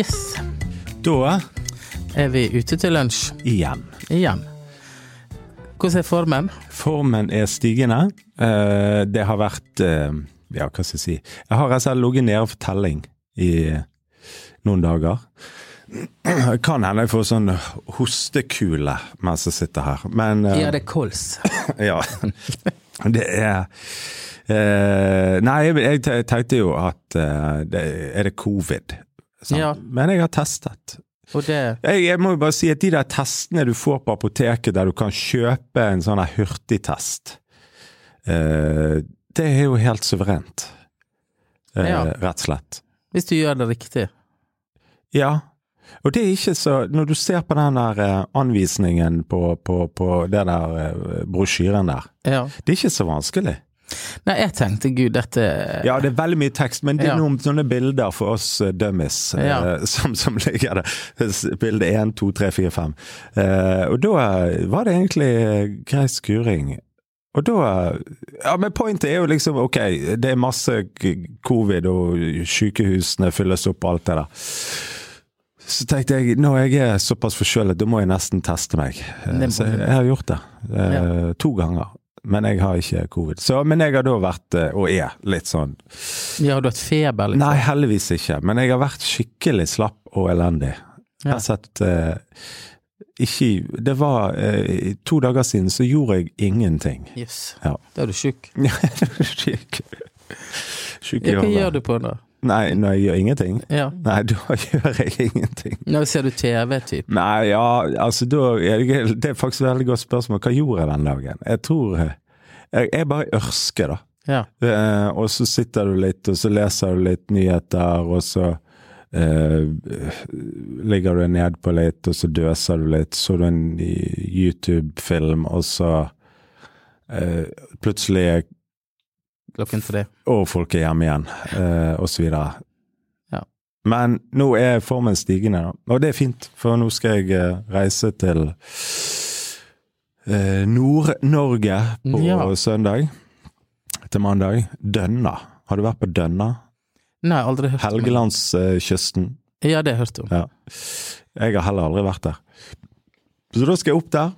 Yes. Da Er vi ute til lunsj igjen. igjen? Hvordan er formen? Formen er stigende. Eh, Det har vært eh, Ja, hva skal jeg si. Jeg har altså ligget nede for telling i noen dager. Kan hende jeg får sånn hostekule mens jeg sitter her, men eh, Ja, det er kols. Ja. Det er eh, Nei, jeg, jeg tenkte jo at eh, det, Er det covid? Ja. Men jeg har testet. Jeg, jeg må jo bare si at de der testene du får på apoteket der du kan kjøpe en sånn hurtigtest, eh, det er jo helt suverent. Eh, Ja. Rett og slett. Hvis du gjør det riktig. Ja. Og det er ikke så Når du ser på den der eh, anvisningen på, på, på den der brosjyren der, Ja. det er ikke så vanskelig. Nei, jeg tenkte gud, dette Ja, det er veldig mye tekst, men det er Ja. noen sånne bilder for oss uh, dummies eh, Ja. som, som ligger der. Bilde 1, 2, 3, 4, 5. Eh, og da var det egentlig eh, grei skuring. Og da Ja, men pointet er jo liksom ok, det er masse covid, og sykehusene fylles opp og alt det der. Så tenkte jeg, når jeg er såpass forkjølet, da må jeg nesten teste meg. Eh, Så jeg har gjort det. eh, To ganger. Men jeg har ikke covid. Så, men jeg har da vært, eh, og er, litt sånn Ja, har du hatt feber, liksom? Nei, heldigvis ikke. Men jeg har vært skikkelig slapp og elendig. Jeg Ja. har sett uh, ikke Det var uh, To dager siden så gjorde jeg ingenting. Jøss. Ja. Da er du sjuk. Sjuk. Sjuk i Ja, hva gjør du på da? Nei, når jeg gjør ingenting? Ja. Nei, da gjør jeg ingenting. Nå ser du TV, typ. Nei, ja, altså da det, er faktisk et veldig godt spørsmål. Hva gjorde jeg den dagen? Jeg tror Jeg, jeg bare ørsker, da. Ja. Eh, og så sitter du litt, og så leser du litt nyheter, og så eh, ligger du ned på litt, og så døser du litt. Så du en YouTube-film, og så eh, plutselig Klokken tre. Og folk er hjemme igjen, eh, og så videre. Ja. Men nå er formen stigende, da. og det er fint, for nå skal jeg eh, reise til eh, Nord-Norge på Ja. søndag. Til mandag. Dønna. Har du vært på Dønna? Nei, aldri hørt. Helgelandskysten. Ja, det har jeg hørt om. Ja. Jeg har heller aldri vært der. Så da skal jeg opp der,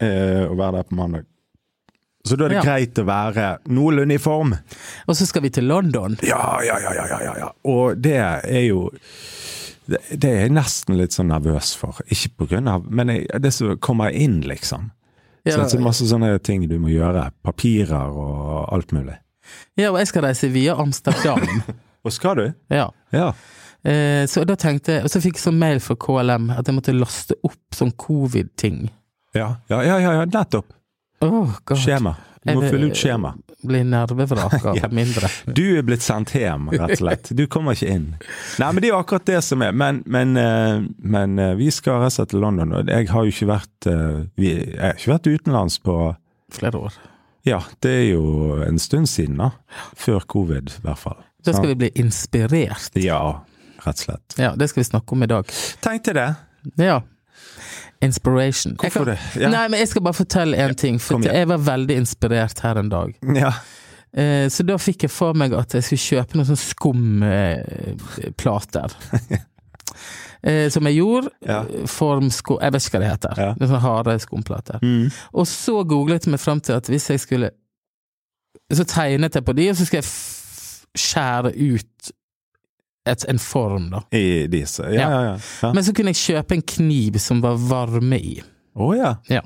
eh, og være der på mandag. Så da er det Ja. greit å være noenlunde i form. Og så skal vi til London. Ja, ja, ja, ja, ja, ja. Og det er jo det, det er jeg nesten litt sånn nervøs for. Ikke på grunn av Men jeg, det som kommer inn, liksom. Ja, så det er masse sånne ting du må gjøre. Papirer og alt mulig. ja, og jeg skal reise via Amsterdam. Og skal du? ja. Ja. Eh, så da tenkte jeg Og så fikk jeg sånn mail fra KLM at jeg måtte laste opp sånn covid-ting. Ja, ja, ja, ja, ja nettopp. God. Skjema. Du må fylle ut skjema. Blir nervevrak Ja. mindre. Du er blitt sendt hjem, rett og slett. Du kommer ikke inn. Nei, men det er jo akkurat det som er. Men, men, eh, men eh, vi skal slett til London, og jeg har jo ikke vært eh, vi, Jeg har ikke vært utenlands på Flere år. Ja, det er jo en stund siden, da. Før covid, i hvert fall. Da skal vi bli inspirert. Ja, rett og slett. Ja, det skal vi snakke om i dag. Tenk til det. Ja. Inspiration. Hvorfor kan- det? Ja. Nei, men jeg skal bare fortelle en ting, for jeg var veldig inspirert her en dag. Ja. Eh, så da fikk jeg for meg at jeg skulle kjøpe noen sånn skumplater. eh, som jeg gjorde. Ja. Formsko... Jeg vet ikke hva det heter. Ja. Sånne harde skumplater. Mm. Og så googlet jeg meg fram til at hvis jeg skulle Så tegnet jeg på de, og så skal jeg skjære ut et, en form, da. I disse. Ja, ja, ja. ja. Men så kunne jeg kjøpe en kniv som var varme i. Å ja.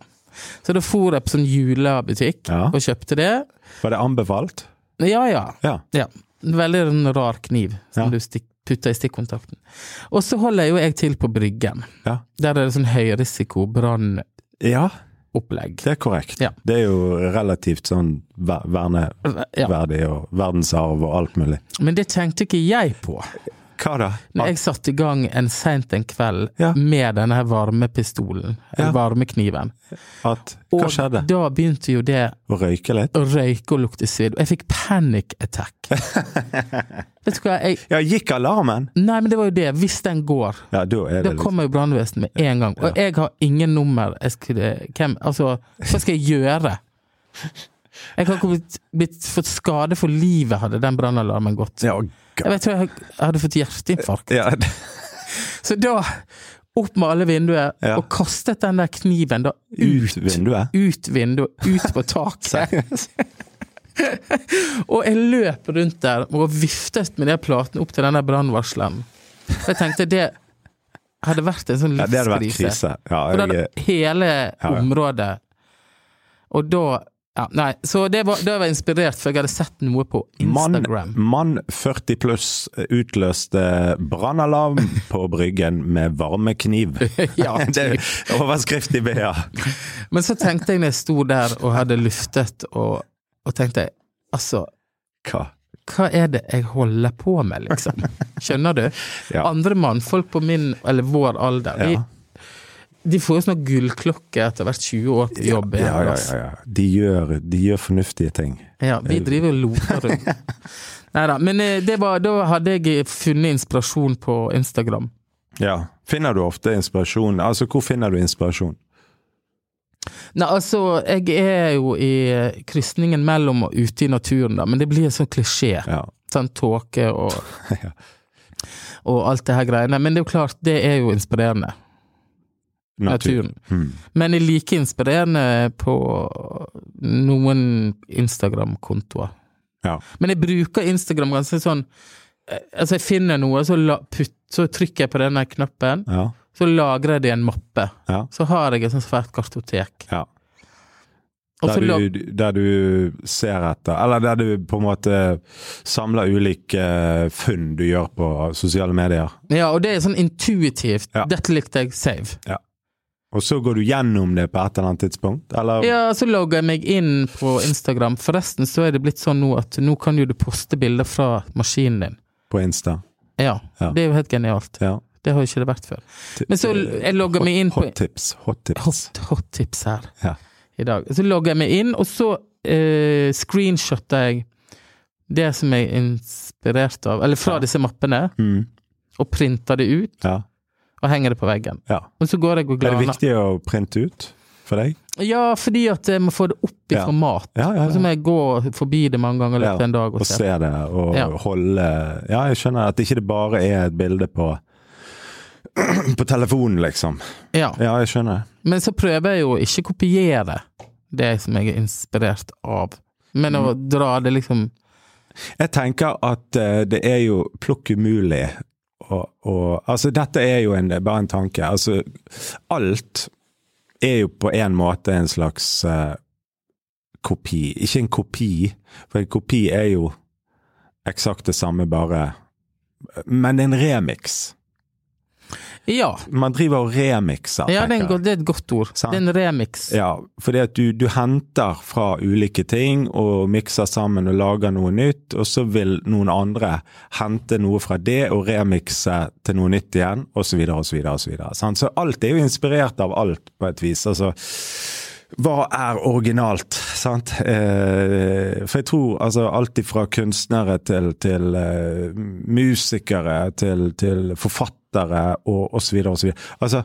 Så da for jeg på sånn julebutikk ja. og kjøpte det. Var det anbefalt? Ja ja. Ja. Veldig en rar kniv som Ja. du stikk, putter i stikkontakten. Og så holder jo jeg til på Bryggen. Ja. Der er det sånn høyrisiko brann... Ja, det er korrekt. Ja. Det er jo relativt sånn verneverdig og verdensarv og alt mulig. Men det tenkte ikke jeg på Hva da? når jeg satte i gang en seint en kveld Ja. med denne varmepistolen, Ja. varmekniven. At, hva Og skjedde? da begynte jo det Å røyke litt? å røyke og lukte svidd. Og jeg fikk panic attack. Vet du hva, jeg Ja, gikk alarmen? Nei, men det var jo det. Hvis den går, Ja, da da kommer jo brannvesenet med en gang. Og jeg har ingen nummer jeg skulle Hvem Altså, hva skal jeg gjøre? Jeg har blitt, blitt fått skade for livet hadde den brannalarmen gått. Ja, Jeg vet jeg hadde fått hjerteinfarkt. ja, Så da opp med alle vinduer, Ja. og kastet den der kniven da Ut ut, vinduet. ut vinduet, ut på taket. og jeg løp rundt der og viftet med de platene opp til den der brannvarsleren. Jeg tenkte det hadde vært en sånn Ja, det hadde vært krise. Ja, For da jeg, hadde hele området Og da ja, Nei, så det var, det var inspirert, for jeg hadde sett noe på Instagram. mann 40 pluss utløste brannalarm på Bryggen med varmekniv. ja, Det er overskrift i BA. Men så tenkte jeg når jeg sto der og hadde luftet, og, og tenkte altså Hva? hva er det jeg holder på med, liksom? Skjønner du? Ja. Andre mannfolk på min, eller vår alder, Ja. de, de får jo sånn gullklokke etter hvert 20 år på jobb. Ja, ja, ja, ja. De, gjør, de gjør fornuftige ting. Ja, vi driver og loter rundt. Neida, men eh, det var, da hadde jeg funnet inspirasjon på Instagram. Ja. Finner du ofte inspirasjon? Altså, hvor finner du inspirasjon? Nei, altså, jeg er jo i eh, krysningen mellom og ute i naturen, da, men det blir en sånn klisjé. Ja. Sånn tåke og, Ja. og alt det her greiene. Men det er jo klart, det er jo inspirerende. Naturen. Mm. Men er like inspirerende på noen Instagram-kontoer. Ja. Men jeg bruker Instagram ganske sånn eh, Altså, jeg finner noe, så, la, putt, så trykker jeg på denne knappen, Ja. så lagrer jeg det i en mappe. Ja. Så har jeg et sånt svært kartotek. ja. Der du, der du ser etter, eller der du på en måte samler ulike eh, funn du gjør på sosiale medier. Ja, og det er sånn intuitivt. Ja. Dette likte jeg, save. Og så går du gjennom det på et eller annet tidspunkt? Eller? Ja, så logger jeg meg inn på Instagram. Forresten så er det blitt sånn nå at nå kan jo du poste bilder fra maskinen din. På Insta? Ja, Ja. det er jo helt genialt. Ja. Det har jo ikke det vært før. Men så jeg logger meg inn på Hot tips. Hot tips. hot, hot tips her Ja. i dag. Så logger jeg meg inn, og så eh, screenshotter jeg det som jeg er inspirert av, eller fra disse mappene, Mm. og printer det ut, ja. Og henger det på veggen. ja. Og så går jeg og Er det viktig å printe ut for deg? Ja, fordi at jeg må få det opp i Ja. format. Ja, ja, så må jeg gå forbi det mange ganger i løpet av en dag og Og se. se det, og holde Ja, jeg skjønner at ikke det bare er et bilde på På telefonen, liksom. Ja. Ja, jeg skjønner. Men så prøver jeg jo å ikke kopiere det som jeg er inspirert av, men å Mm. dra det liksom Jeg tenker at eh, det er jo plukk umulig å og, Altså, dette er jo en, bare en tanke. Altså, alt er jo på en måte en slags uh, kopi. Ikke en kopi, for en kopi er jo eksakt det samme, bare Men en remix. Ja. Man driver og remixer, ja det, er det et godt ord. Sant. Det er en remix. Ja, fordi at du, du henter fra ulike ting og mikser sammen og lager noe nytt, og så vil noen andre hente noe fra det og remikse til noe nytt igjen, osv., osv., osv. Så alt er jo inspirert av alt, på et vis. Altså, hva er originalt, sant? Eh, for jeg tror altså alt ifra kunstnere til, til eh, musikere til, til forfattere og osv. osv. Altså,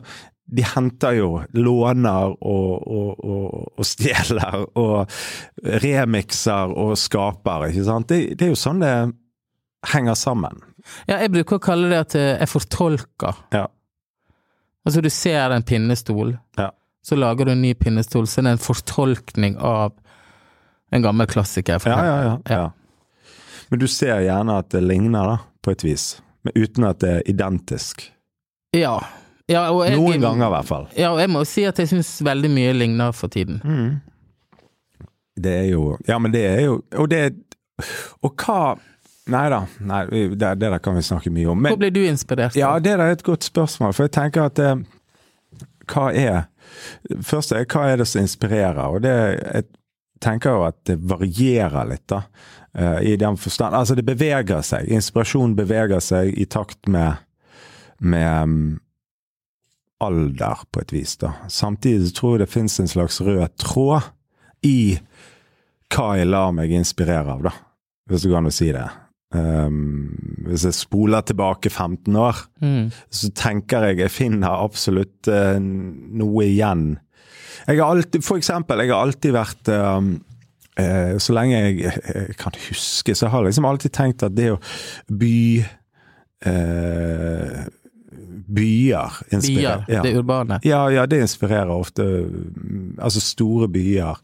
de henter jo, låner og, og, og, og stjeler og remixer og skaper, ikke sant. Det, det er jo sånn det henger sammen. Ja, jeg bruker å kalle det at jeg fortolker. Ja. Altså, du ser en pinnestol, Ja. så lager du en ny pinnestol, så det er en fortolkning av en gammel klassiker. Ja, ja, ja, ja. Men du ser gjerne at det ligner, da, på et vis. Men uten at det er identisk. Ja. ja jeg, Noen ganger, i hvert fall. Ja, og jeg må si at jeg syns veldig mye ligner for tiden. Det er jo Ja, men det er jo Og det Og hva Nei da, nei, det, det der kan vi snakke mye om. Men, Hvor ble du inspirert? Ja, Det det er et godt spørsmål, for jeg tenker at eh, Hva er Først er hva er det som inspirerer? Og det Jeg tenker jo at det varierer litt, da. eh, I den forstand Altså, det beveger seg. Inspirasjon beveger seg i takt med med mm, alder, på et vis, da. Samtidig så tror jeg det finnes en slags rød tråd i hva jeg lar meg inspirere av, da. Hvis det går an å si det. Um, hvis jeg spoler tilbake 15 år, Mm. så tenker jeg jeg finner absolutt uh, noe igjen. Jeg har alltid, for eksempel, jeg har alltid vært um, eh, Så lenge jeg, jeg kan huske, så har jeg liksom alltid tenkt at det å by eh, byer. Byer. ja. Det urbane. Ja, ja, det inspirerer ofte mm, Altså store byer.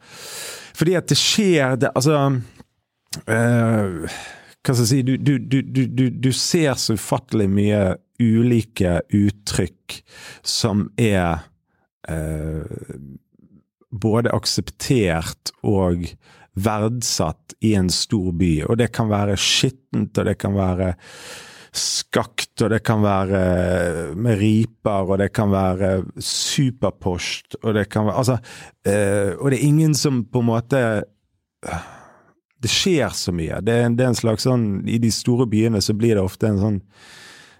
Fordi at det skjer det, Altså eh, Hva skal jeg si du, du, du, du, du, du ser så ufattelig mye ulike uttrykk som er eh, både akseptert og verdsatt i en stor by. Og det kan være skittent, og det kan være skakt, og det kan være med riper, og det kan være superpost, og det kan være Altså eh, Og det er ingen som på en måte Det skjer så mye. Det er, det er en slags sånn I de store byene så blir det ofte en sånn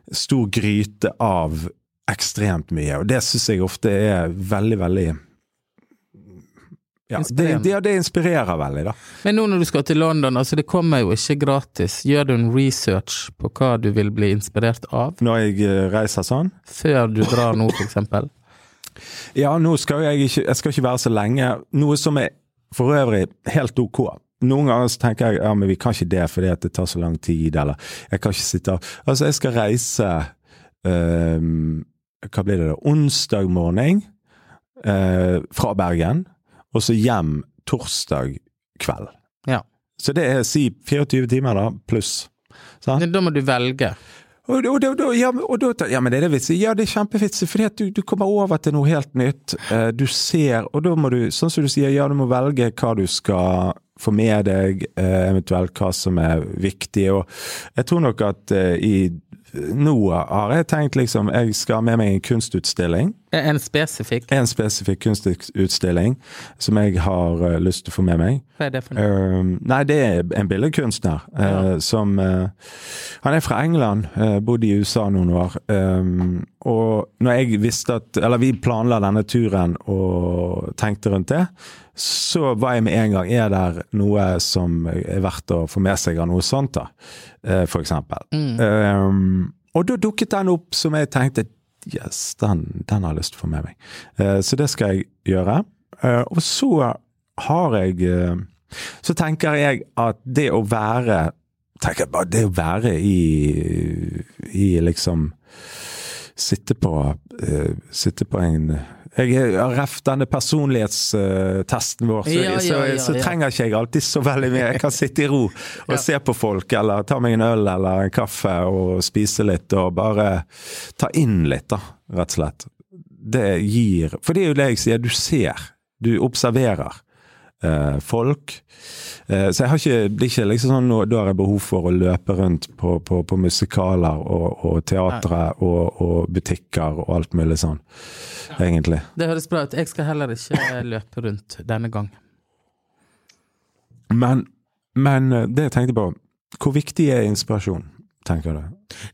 stor gryte av ekstremt mye, og det syns jeg ofte er veldig, veldig ja, det, det, det inspirerer veldig, da. Men nå når du skal til London, altså det kommer jo ikke gratis. Gjør du en research på hva du vil bli inspirert av, Når jeg eh, reiser sånn. før du drar nå, for eksempel? Ja, nå skal jeg ikke Jeg skal ikke være så lenge. Noe som er for øvrig helt ok. Noen ganger så tenker jeg ja, men vi kan ikke det fordi at det tar så lang tid, eller jeg kan ikke sitte Altså, jeg skal reise ehm, Hva blir det da? Onsdag morgen eh, fra Bergen, og så hjem torsdag kveld. Ja. Så det er si 24 timer, da, pluss. Sant? Da må du velge. Og, og, og, ja, ja, men det er det vitsig. Ja, det er kjempevitsig, fordi at du, du kommer over til noe helt nytt. Eh, du ser, og da må du, sånn som du sier, ja, du må velge hva du skal få med deg, eh, eventuelt hva som er viktig. Og jeg tror nok at eh, i nå har jeg tenkt liksom, jeg skal ha med meg en kunstutstilling. En spesifikk. En spesifikk kunstutstilling som jeg har eh, lyst til å få med meg. Hva er det for noe? Uh, nei, det er en billedkunstner uh, Ja. som Han er fra England, bodde i USA noen år. Um, og når jeg visste at Eller vi planla denne turen og tenkte rundt det, så var jeg med en gang Er der noe som er verdt å få med seg av noe sånt, da? Eh, for eksempel. Um, og da dukket den opp som jeg tenkte Yes, den, den har jeg lyst til å få med meg. Uh, så det skal jeg gjøre. Uh, og så har jeg uh, Så tenker jeg at det å være tenker jeg bare Det å være i, i liksom Sitte på uh, Sitte på en jeg har ref denne personlighetstesten vår, så, Ja, ja, så, ja, så trenger ikke jeg alltid så veldig mye. Jeg kan sitte i ro og se på folk, eller ta meg en øl eller en kaffe og spise litt, og bare ta inn litt, da, rett og slett. Det gir For det er jo det jeg sier, du ser, du observerer folk. Eh, så jeg har ikke, det er ikke liksom sånn nå, da har jeg behov for å løpe rundt på, på, på musikaler og, og teatre og, og butikker og alt mulig sånn, egentlig. Det høres bra ut. Jeg skal heller ikke løpe rundt denne gang. Men, men eh, det jeg tenkte på, hvor viktig er inspirasjon, tenker du?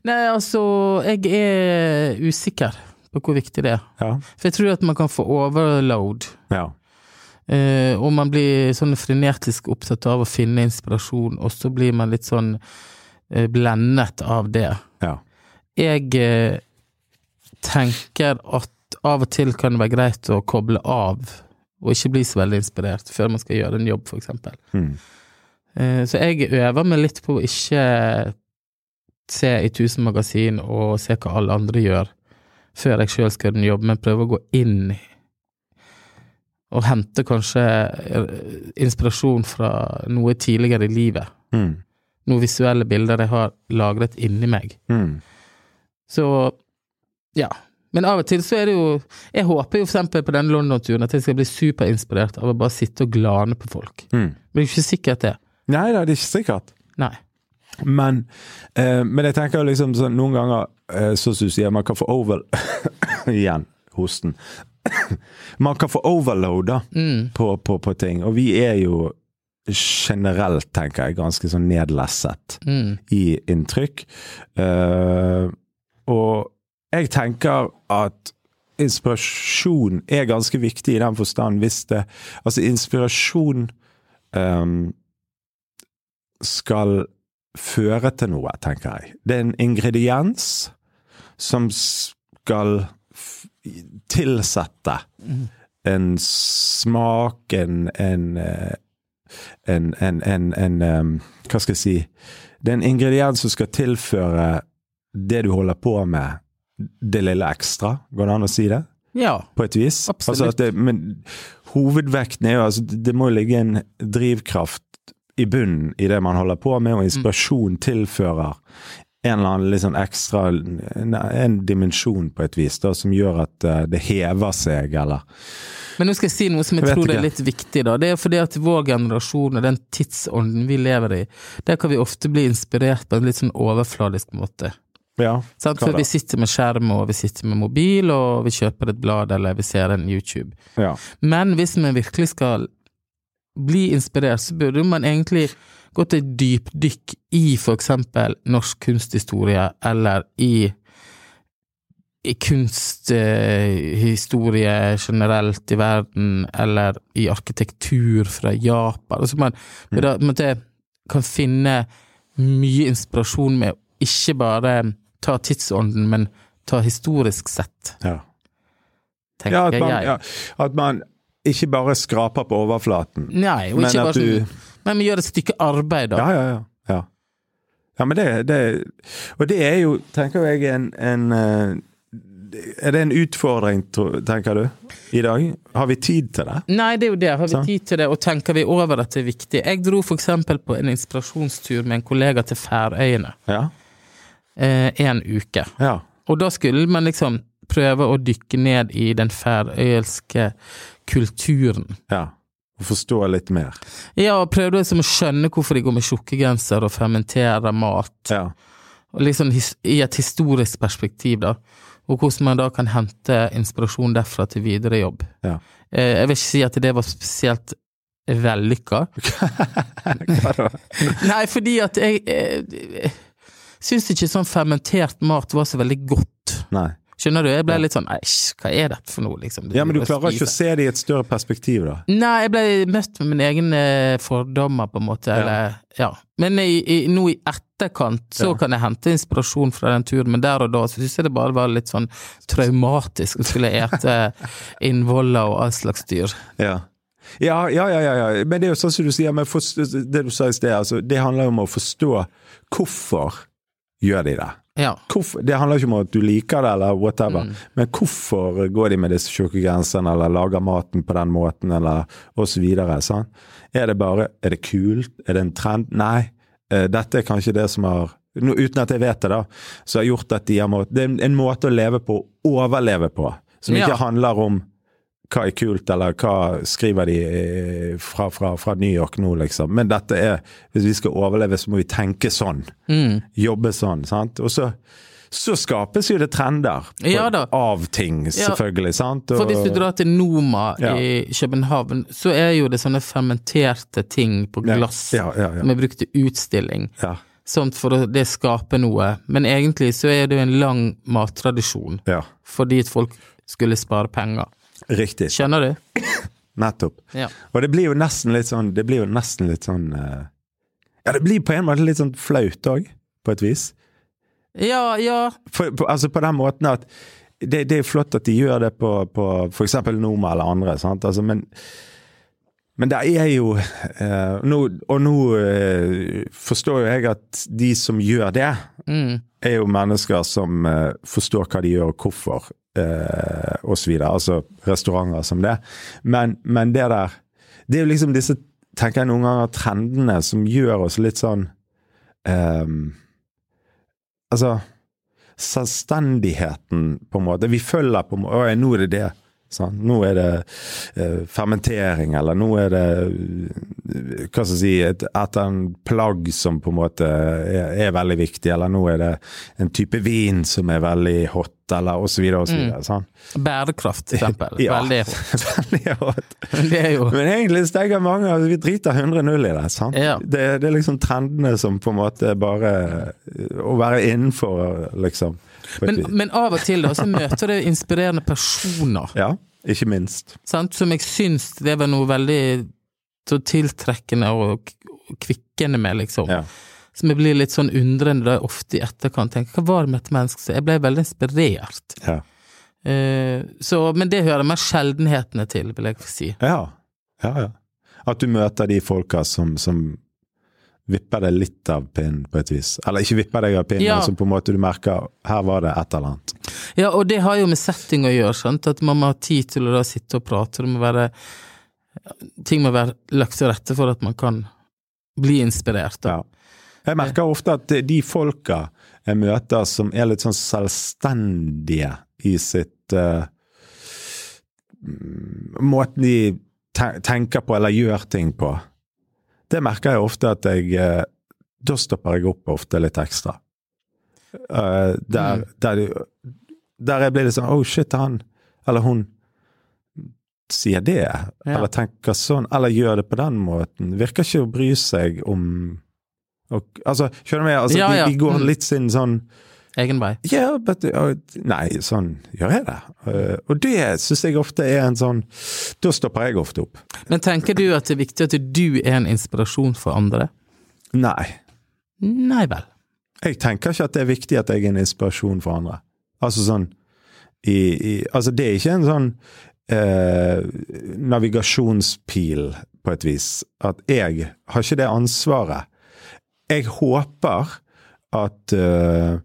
Nei, altså, jeg er usikker på hvor viktig det er. Ja. For jeg tror at man kan få overload. Ja. Eh, og man blir sånn frenetisk opptatt av å finne inspirasjon, og så blir man litt sånn eh, blendet av det. Ja. Jeg eh, tenker at av og til kan det være greit å koble av, og ikke bli så veldig inspirert før man skal gjøre en jobb, for eksempel. Mm. Eh, så jeg øver meg litt på å ikke se i tusen magasin og se hva alle andre gjør, før jeg sjøl skal gjøre en jobb, men prøve å gå inn i og hente kanskje eh, inspirasjon fra noe tidligere i livet. Mm. Noen visuelle bilder jeg har lagret inni meg. Mm. Så ja. Men av og til så er det jo Jeg håper jo for eksempel på denne London-turen at jeg skal bli superinspirert av å bare sitte og glane på folk. Mm. Men det er jo ikke sikkert det. Nei da, det er ikke sikkert. Nei. Men, eh, men jeg tenker liksom sånn noen ganger, eh, sånn som du sier, man kan få over... Igjen, hosten. man kan få overloada Mm. på, på, på ting. Og vi er jo generelt, tenker jeg, ganske sånn nedlesset Mm. i inntrykk. Uh, og jeg tenker at inspirasjon er ganske viktig i den forstand hvis det Altså, inspirasjon um, skal føre til noe, tenker jeg. Det er en ingrediens som skal tilsette en smak, en en, eh, en, en, Hva skal jeg si? Det er en ingrediens som skal tilføre det du holder på med, det lille ekstra, går det an å si det? Ja. På et vis? Absolutt. Altså det, men hovedvekten er jo altså Det må ligge en drivkraft i bunnen i det man holder på med, og inspirasjon tilfører en eller annen sånn ekstra En, en dimensjon på et vis, da, som gjør at eh, det hever seg, eller Men nå skal jeg si noe som jeg, Jeg tror tror er litt viktig. da. Det er fordi at vår generasjon og den tidsånden vi lever i, der kan vi ofte bli inspirert på en litt sånn overfladisk måte. Ja. For vi sitter med skjerm, og vi sitter med mobil, og vi kjøper et blad, eller vi ser en YouTube. ja. Men hvis vi virkelig skal bli inspirert, så burde man egentlig gå til et dypdykk i for eksempel norsk kunsthistorie, eller i, i kunsthistorie generelt i verden, eller i arkitektur fra Japan. Altså man, Mm. man, man kan finne mye inspirasjon med ikke bare ta tidsånden, men ta historisk sett, ja. tenker Ja, at man, jeg. ja, at man ikke bare skraper på overflaten, Nei, og men ikke bare du sånn Men vi gjør et stykke arbeid, da. Ja, ja, ja. ja. ja men det, det Og det er jo, tenker jeg, en, en eh, Er det en utfordring, tenker du, i dag? Har vi tid til det? Nei, det er jo det. Har vi tid til det, og tenker vi over at det er viktig? Jeg dro eksempel på en inspirasjonstur med en kollega til Færøyene Ja. eh, en uke. Ja. Og da skulle man liksom prøve å dykke ned i den færøyelske kulturen. ja. Å forstå litt mer. Ja, og prøvde liksom å skjønne hvorfor de går med tjukkegenser og fermenterer mat. Ja. Liksom I et historisk perspektiv, da. Og hvordan man da kan hente inspirasjon derfra til videre jobb. Ja. Eh, jeg vil ikke si at det var spesielt vellykka. Hva da? Nei, fordi at jeg, jeg syns ikke sånn fermentert mat var så veldig godt. Nei. Skjønner du? Jeg ble litt sånn æsj, hva er dette for noe, liksom? Ja, men du klarer ikke å se det i et større perspektiv, da? Nei, jeg ble møtt med mine egne fordommer, på en måte. Ja. Eller, ja. Men i, i, nå i etterkant så Ja. kan jeg hente inspirasjon fra den turen, men der og da så syns jeg det bare var litt sånn traumatisk å skulle ete innvoller og all slags dyr. Ja. Ja, ja, ja, ja. Men det er jo sånn som du sier, det du sa i sted, altså, det handler jo om å forstå hvorfor gjør de det. Ja. Hvorfor, det handler ikke om at du liker det eller whatever, Mm. men hvorfor går de med disse tjukke genserne eller lager maten på den måten eller og så videre. Er det bare Er det kult? Er det en trend? Nei. Eh, dette er kanskje det som har Uten at jeg vet det, da, så har gjort at de har måttet Det er en, måte å leve på, overleve på, som Ja. ikke handler om hva er kult, eller hva skriver de eh, fra, fra, fra New York nå, liksom. Men dette er Hvis vi skal overleve, så må vi tenke sånn Mm. jobbe sånn, sant. Og så, så skapes jo det trender på, Ja av ting, selvfølgelig, sant. Og, For hvis du drar til Noma Ja. i København, så er jo det sånne fermenterte ting på glass Ja, ja, ja. som er brukt til utstilling. ja, Sånt for å det skaper noe. Men egentlig så er det jo en lang mattradisjon ja. fordi at folk skulle spare penger. Riktig. Skjønner du? Nettopp. Ja. Og det blir jo nesten litt sånn Det blir jo nesten litt sånn uh, Ja, det blir på en måte litt sånn flaut òg, på et vis. Ja, ja. For, på, altså på den måten at det, det er flott at de gjør det på, på eksempel Noma eller andre, sant? Altså, men men det er jo uh, nå, Og nå uh, forstår jo jeg at de som gjør det, Mm. er jo mennesker som uh, forstår hva de gjør og hvorfor, uh, videre. Altså restauranter som det. Men, men det der Det er jo liksom disse, tenker jeg noen ganger, trendene som gjør oss litt sånn Altså Selvstendigheten, på en måte. Vi følger på en måte Å, nå er det det. Sant? Nå er det eh, fermentering, eller nå er det eh, hva skal jeg si, et, et en plagg som på en måte er, er veldig viktig, eller nå er det en type vin som er veldig hot, eller og så videre og så Bærekraft, for eksempel. Ja. Veldig hot. veldig hot. Men Det jo Men egentlig stenger mange altså, vi driter 100-0 i det. sant? Ja. Det, det er liksom trendene som på en måte bare Å være innenfor, liksom. Men, men av og til da, så møter du inspirerende personer, Ja, ikke minst. sant? som jeg syns det var noe veldig så tiltrekkende og kvikkende med, liksom. Ja. Som jeg blir litt sånn undrende da jeg ofte i etterkant tenker hva var det med dette mennesket? Jeg ble veldig inspirert. Ja. Uh, så, men det hører mer sjeldenhetene til, vil jeg si. Ja. ja, ja. At du møter de folka som, som vipper deg litt av pinnen, på et vis. Eller ikke vipper deg av pinnen, Ja. men som på en måte du merker her var det et eller annet. Ja, og det har jo med setting å gjøre, sant. At man må ha tid til å da sitte og prate. Det må være Ting må være lagt til rette for at man kan bli inspirert. Da. Ja. Jeg merker ofte at de folka jeg møter som er litt sånn selvstendige i sitt uh, Måten de tenker på eller gjør ting på. Det merker jeg ofte at jeg uh, Da stopper jeg opp ofte litt ekstra. Uh, der, mm. der, der, jeg blir litt sånn Oh, shit, han eller hun sier det, ja. eller tenker sånn, eller gjør det på den måten. Virker ikke å bry seg om og, Altså, skjønner du? Altså, ja, ja. De, de, går mm. litt sin sånn Egen vei. Ja, yeah, uh, Nei, sånn gjør jeg det. Uh, og det syns jeg ofte er en sånn Da stopper jeg ofte opp. Men tenker du at det er viktig at du er en inspirasjon for andre? Nei. Nei vel. Jeg tenker ikke at det er viktig at jeg er en inspirasjon for andre. Altså sånn i, i, Altså, det er ikke en sånn uh, navigasjonspil, på et vis. At jeg har ikke det ansvaret. Jeg håper at uh,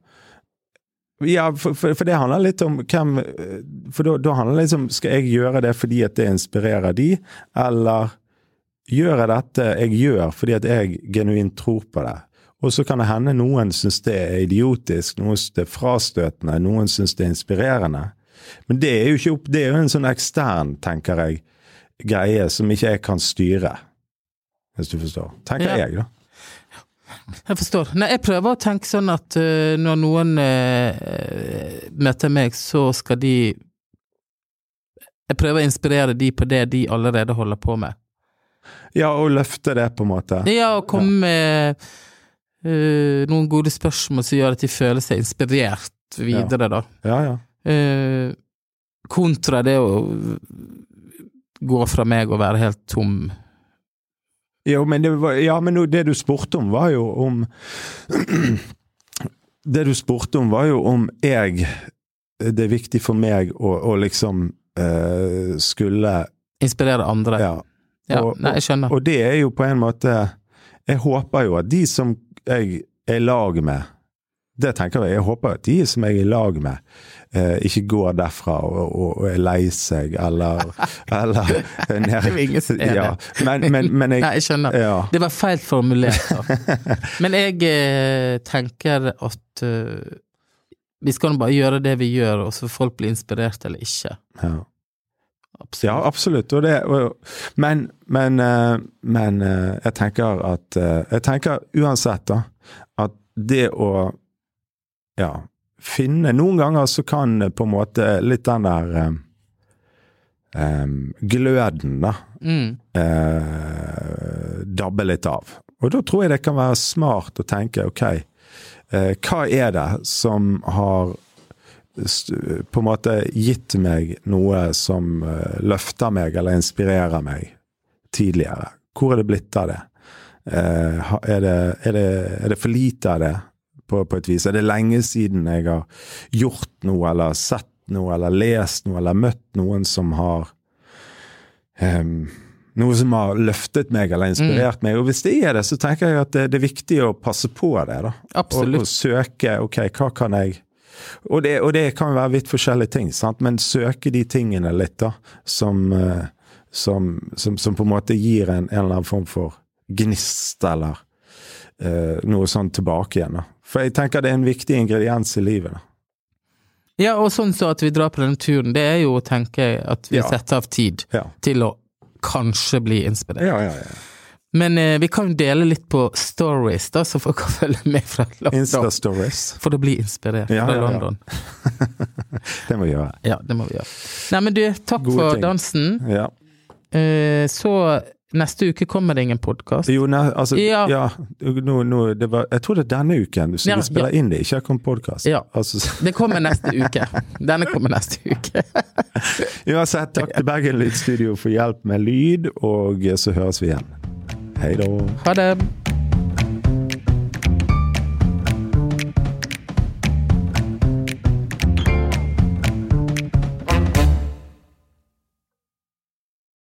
ja, for, for, for, det handler litt om hvem For da, da, handler det liksom Skal jeg gjøre det fordi at det inspirerer de, eller gjør jeg dette jeg gjør fordi at jeg genuint tror på det? Og så kan det hende noen syns det er idiotisk, noen syns det er frastøtende, noen syns det er inspirerende. Men det er jo ikke opp, det er jo en sånn ekstern, tenker jeg, greie som ikke jeg kan styre. Hvis du forstår. Tenker ja. jeg, da. Jeg forstår. Nei, jeg prøver å tenke sånn at uh, når noen uh, møter meg, så skal de Jeg prøver å inspirere de på det de allerede holder på med. Ja, og løfte det, på en måte. Ja, og komme med uh, noen gode spørsmål som gjør at de føler seg inspirert videre, ja. da. Ja, ja. Kontra det å gå fra meg og være helt tom. Jo, men det, var, ja, men det du spurte om, var jo om Det du spurte om, var jo om jeg Det er viktig for meg å, å liksom uh, skulle Inspirere andre. Ja. ja og, nei, jeg skjønner. Og, og det er jo på en måte Jeg håper jo at de som jeg er i lag med det tenker jeg. Jeg håper at de som jeg er i lag med, eh, ikke går derfra og, og, og, er lei seg, eller, eller ned, ja. men, men, men jeg, Nei, jeg skjønner. Ja. Det var feil formulert. men jeg eh, tenker at uh, vi skal bare gjøre det vi gjør, og så får folk bli inspirert eller ikke. Ja. Absolutt. Ja, absolutt. Og det, og, men, men, uh, men uh, jeg tenker at Jeg tenker uansett, da, at det å ja, finne Noen ganger så kan på en måte litt den der um, gløden, da, mm. uh, dabbe litt av. Og da tror jeg det kan være smart å tenke ok, uh, hva er det som har på en måte gitt meg noe som uh, løfter meg eller inspirerer meg tidligere? Hvor er det blitt av det? Er, det, er, det, er det for lite av det? På, på, et vis. Er det lenge siden jeg har gjort noe, eller sett noe, eller lest noe, eller møtt noen som har um, noe som har løftet meg eller inspirert mm. meg. Og hvis det er det, så tenker jeg at det, det er viktig å passe på det. da. Absolutt. Og, og søke ok, hva kan jeg og det, og det kan være vidt forskjellige ting, sant? men søke de tingene litt, da, som, eh, som, som, som på en måte gir en, en eller annen form for gnist, eller uh, noe sånn tilbake igjen. da. For jeg tenker det er en viktig ingrediens i livet. Ja, og sånn så at vi drar på denne turen, det er jo å tenke at vi ja. setter av tid ja. til å kanskje bli inspirert. Ja, ja, ja. Men eh, vi kan jo dele litt på stories, da, så folk kan følge med fra London. Insta-stories. For å bli inspirert ja, fra ja, London. det må vi gjøre. Ja, det må vi gjøre. Nei, men du, takk Gode for ting. dansen. Ja. Eh, så Neste uke kommer det ingen podkast. Jo, nei, altså, ja. ja no, no, var, jeg tror det er denne uken, så ja, vi spiller ja. inn det, ikke kommer podkast. Ja. Altså. det kommer neste uke. Denne kommer neste uke. Uansett, takk til Bergen Lydstudio for hjelp med lyd, og så høres vi igjen. Hei da. Ha det.